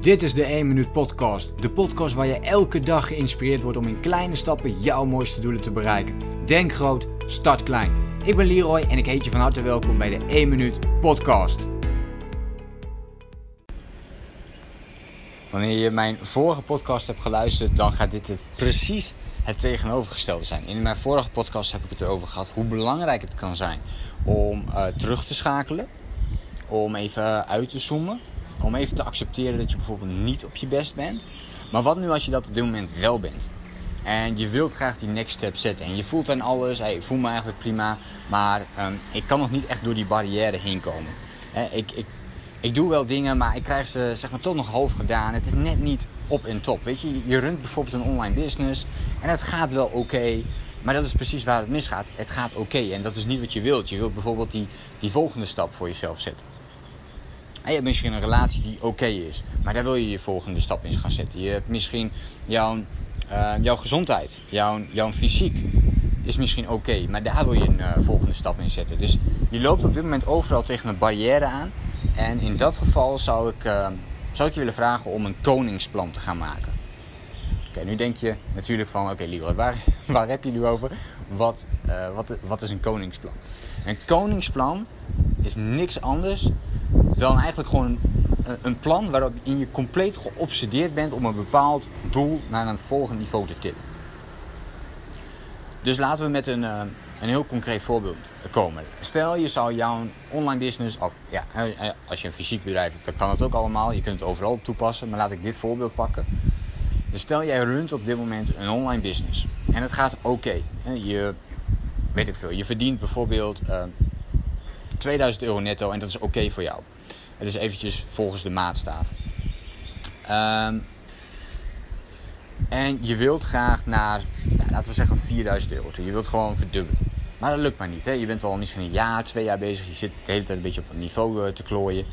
Dit is de 1 Minuut Podcast. De podcast waar je elke dag geïnspireerd wordt om in kleine stappen jouw mooiste doelen te bereiken. Denk groot, start klein. Ik ben Leroy en ik heet je van harte welkom bij de 1 Minuut Podcast. Wanneer je mijn vorige podcast hebt geluisterd, dan gaat dit het precies het tegenovergestelde zijn. In mijn vorige podcast heb ik het erover gehad hoe belangrijk het kan zijn om uh, terug te schakelen, om even uit te zoomen, om even te accepteren dat je bijvoorbeeld niet op je best bent. Maar wat nu als je dat op dit moment wel bent? En je wilt graag die next step zetten. En je voelt dan alles. Hey, ik voel me eigenlijk prima. Maar um, ik kan nog niet echt door die barrière heen komen. ik, ik, ik doe wel dingen, maar ik krijg ze zeg maar toch nog half gedaan. Het is net niet op en top. Weet je, je runt bijvoorbeeld een online business. En het gaat wel oké. maar dat is precies waar het misgaat. Het gaat oké. en dat is niet wat je wilt. Je wilt bijvoorbeeld die, die volgende stap voor jezelf zetten. En je hebt misschien een relatie die oké is, maar daar wil je je volgende stap in gaan zetten. Je hebt misschien jouw, uh, jouw gezondheid, jouw, jouw fysiek is misschien oké, maar daar wil je een uh, volgende stap in zetten. Dus je loopt op dit moment overal tegen een barrière aan. En in dat geval zou ik, uh, zou ik je willen vragen om een koningsplan te gaan maken. Oké, nu denk je natuurlijk van, oké okay, waar, waar heb je nu over? Wat, wat, wat is een koningsplan? Een koningsplan is niks anders dan eigenlijk gewoon een, een plan waarin je compleet geobsedeerd bent om een bepaald doel naar een volgend niveau te tillen. Dus laten we met een, uh, een heel concreet voorbeeld komen. Stel je zou jouw online business, of ja, eh, eh, als je een fysiek bedrijf hebt, dan kan het ook allemaal. Je kunt het overal toepassen, maar laat ik dit voorbeeld pakken. Dus stel jij runt op dit moment een online business en het gaat oké. Je, weet ik veel, je verdient bijvoorbeeld 2000 euro netto en dat is oké voor jou. Dus eventjes volgens de maatstaaf. Um, en je wilt graag naar, nou, laten we zeggen, 4000 euro. Je wilt gewoon verdubbelen. Maar dat lukt maar niet. Hè? Je bent al misschien een jaar, twee jaar bezig. Je zit de hele tijd een beetje op dat niveau eh, te klooien.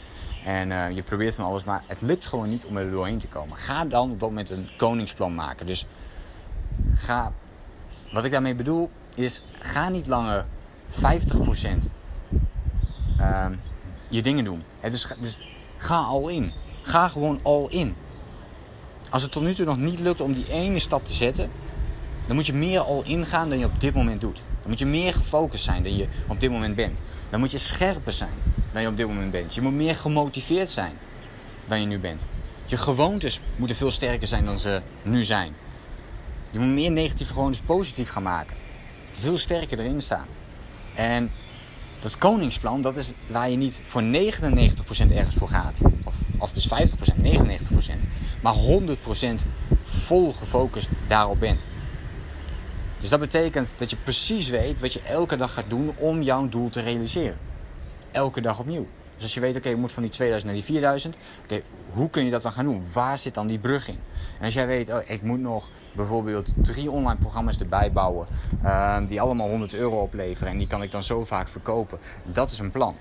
En uh, je probeert van alles, maar het lukt gewoon niet om er doorheen te komen. Ga dan op dat moment een koningsplan maken. Dus ga, wat ik daarmee bedoel, is ga niet langer 50% uh, je dingen doen. Dus, dus ga al in. Ga gewoon al in. Als het tot nu toe nog niet lukt om die ene stap te zetten, dan moet je meer al ingaan dan je op dit moment doet. Dan moet je meer gefocust zijn dan je op dit moment bent. Dan moet je scherper zijn dan je op dit moment bent. Je moet meer gemotiveerd zijn dan je nu bent. Je gewoontes moeten veel sterker zijn dan ze nu zijn. Je moet meer negatieve gewoontes positief gaan maken. Veel sterker erin staan. En dat koningsplan, dat is waar je niet voor 99% ergens voor gaat. Of, of dus 50%, 99%. Maar 100% vol gefocust daarop bent. Dus dat betekent dat je precies weet wat je elke dag gaat doen om jouw doel te realiseren. Elke dag opnieuw. Dus als je weet, oké, je moet van die 2000 naar die 4000. Oké, hoe kun je dat dan gaan doen? Waar zit dan die brug in? En als jij weet, oh, ik moet nog bijvoorbeeld drie online programma's erbij bouwen. Uh, die allemaal 100 euro opleveren. En die kan ik dan zo vaak verkopen. Dat is een plan.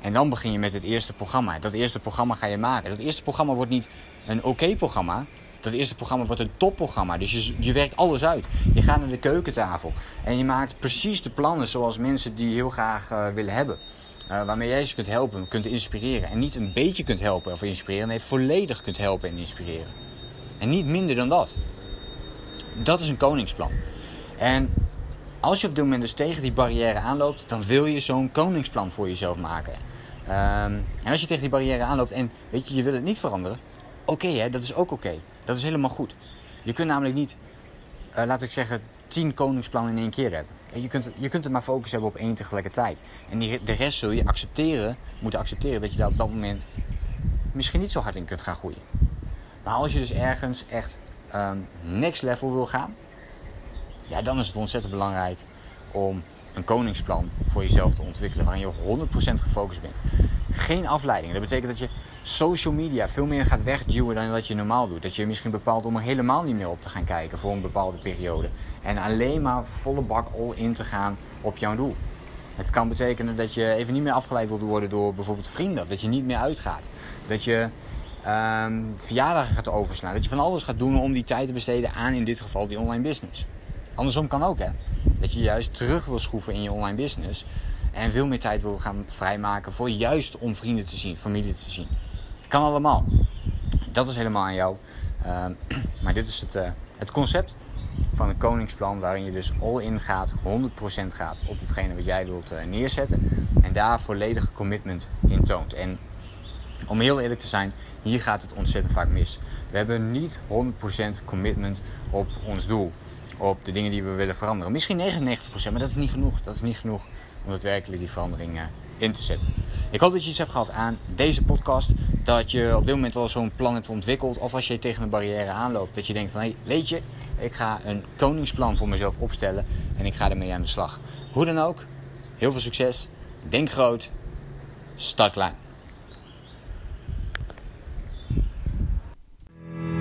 En dan begin je met het eerste programma. Dat eerste programma ga je maken. Dat eerste programma wordt niet een oké programma. Dat eerste programma wordt een topprogramma. Dus je, je werkt alles uit. Je gaat naar de keukentafel. En je maakt precies de plannen zoals mensen die heel graag uh, willen hebben. Uh, waarmee jij ze kunt helpen, kunt inspireren. En niet een beetje kunt helpen of inspireren. Nee, volledig kunt helpen en inspireren. En niet minder dan dat. Dat is een koningsplan. En als je op dit moment dus tegen die barrière aanloopt, dan wil je zo'n koningsplan voor jezelf maken. Um, en als je tegen die barrière aanloopt en weet je, je wil het niet veranderen, oké, okay, dat is ook oké. Dat is helemaal goed. Je kunt namelijk niet, uh, laat ik zeggen, tien koningsplannen in één keer hebben. Je kunt, je kunt het maar focus hebben op één tegelijkertijd. En die, de rest zul je accepteren, moeten accepteren dat je daar op dat moment misschien niet zo hard in kunt gaan groeien. Maar als je dus ergens echt um, next level wil gaan, ja, dan is het ontzettend belangrijk om een koningsplan voor jezelf te ontwikkelen waarin je 100% gefocust bent. Geen afleiding. Dat betekent dat je social media veel meer gaat wegduwen dan wat je normaal doet. Dat je misschien bepaalt om er helemaal niet meer op te gaan kijken voor een bepaalde periode. En alleen maar volle bak all in te gaan op jouw doel. Het kan betekenen dat je even niet meer afgeleid wilt worden door bijvoorbeeld vrienden. Dat je niet meer uitgaat. Dat je um, verjaardagen gaat overslaan. Dat je van alles gaat doen om die tijd te besteden aan in dit geval die online business. Andersom kan ook hè. Dat je juist terug wil schroeven in je online business. En veel meer tijd wil gaan vrijmaken voor juist om vrienden te zien, familie te zien. Kan allemaal. dat is helemaal aan jou. Ehm, maar dit is het, uh, het concept van een koningsplan waarin je dus all in gaat, 100% gaat op datgene wat jij wilt uh, neerzetten. En daar volledige commitment in toont. En om heel eerlijk te zijn, hier gaat het ontzettend vaak mis. We hebben niet 100% commitment op ons doel. Op de dingen die we willen veranderen. Misschien 99%, maar dat is niet genoeg. Dat is niet genoeg om daadwerkelijk die verandering in te zetten. Ik hoop dat je iets hebt gehad aan deze podcast. Dat je op dit moment al zo'n plan hebt ontwikkeld. Of als je tegen een barrière aanloopt. Dat je denkt van hey, weet je, ik ga een koningsplan voor mezelf opstellen. En ik ga ermee aan de slag. Hoe dan ook, heel veel succes. Denk groot. Start klein.